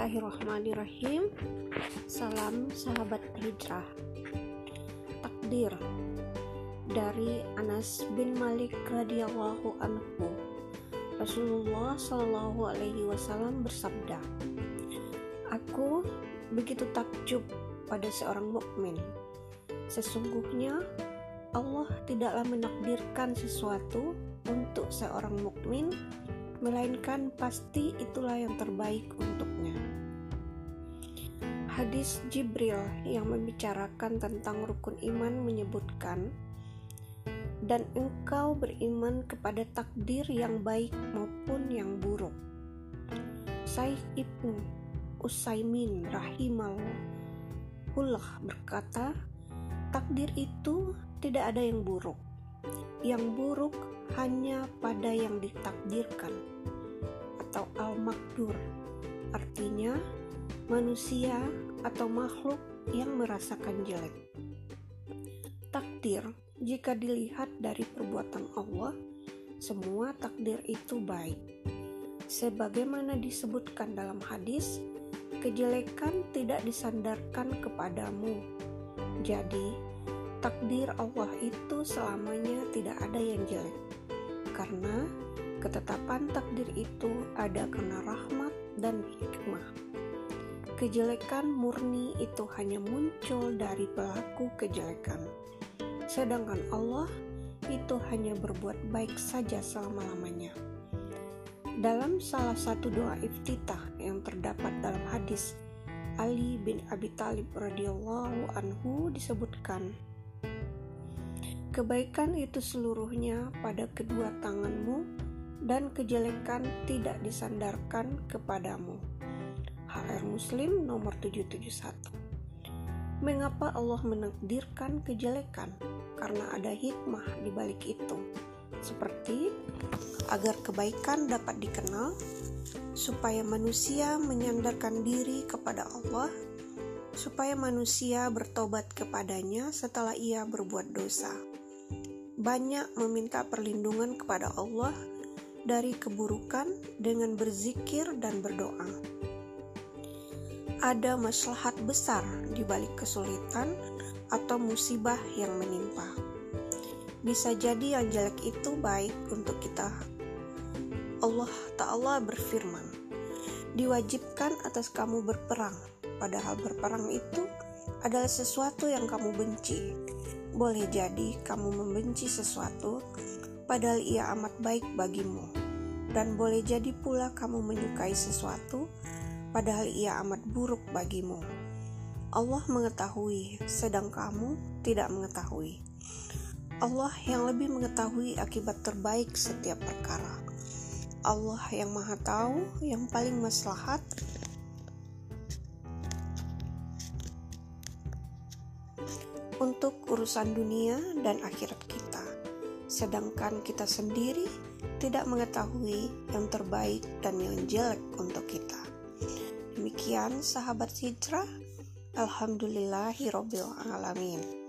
Bismillahirrahmanirrahim Salam sahabat hijrah Takdir Dari Anas bin Malik radhiyallahu anhu Rasulullah shallallahu alaihi wasallam bersabda Aku begitu takjub pada seorang mukmin. Sesungguhnya Allah tidaklah menakdirkan sesuatu untuk seorang mukmin melainkan pasti itulah yang terbaik untuknya. Hadis Jibril yang membicarakan tentang rukun iman menyebutkan, "Dan engkau beriman kepada takdir yang baik maupun yang buruk." Said Ibnu Usaimin rahimahullah berkata, "Takdir itu tidak ada yang buruk. Yang buruk hanya pada yang ditakdirkan." atau al-makdur, artinya manusia atau makhluk yang merasakan jelek. Takdir, jika dilihat dari perbuatan Allah, semua takdir itu baik. Sebagaimana disebutkan dalam hadis, kejelekan tidak disandarkan kepadamu. Jadi, takdir Allah itu selamanya tidak ada yang jelek. Karena Ketetapan takdir itu Kejelekan murni itu hanya muncul dari pelaku kejelekan, sedangkan Allah itu hanya berbuat baik saja selama-lamanya. Dalam salah satu doa iftitah yang terdapat dalam hadis Ali bin Abi Talib radhiyallahu anhu disebutkan Kebaikan itu seluruhnya pada kedua tanganmu dan kejelekan tidak disandarkan kepadamu. HR Muslim nomor 771 Mengapa Allah menakdirkan kejelekan? Karena ada hikmah di balik itu. Seperti agar kebaikan dapat dikenal, supaya manusia menyandarkan diri kepada Allah, supaya manusia bertobat kepadanya setelah ia berbuat dosa. Banyak meminta perlindungan kepada Allah dari keburukan dengan berzikir dan berdoa. Ada maslahat besar di balik kesulitan atau musibah yang menimpa. Bisa jadi yang jelek itu baik untuk kita. Allah Ta'ala berfirman, diwajibkan atas kamu berperang, padahal berperang itu adalah sesuatu yang kamu benci. Boleh jadi kamu membenci sesuatu padahal ia amat baik bagimu. Dan boleh jadi pula kamu menyukai sesuatu, padahal ia amat buruk bagimu. Allah mengetahui, sedang kamu tidak mengetahui. Allah yang lebih mengetahui akibat terbaik setiap perkara. Allah yang Maha Tahu, yang paling maslahat, untuk urusan dunia dan akhirat kita sedangkan kita sendiri tidak mengetahui yang terbaik dan yang jelek untuk kita. Demikian sahabat hijrah, Alhamdulillahirobbil alamin.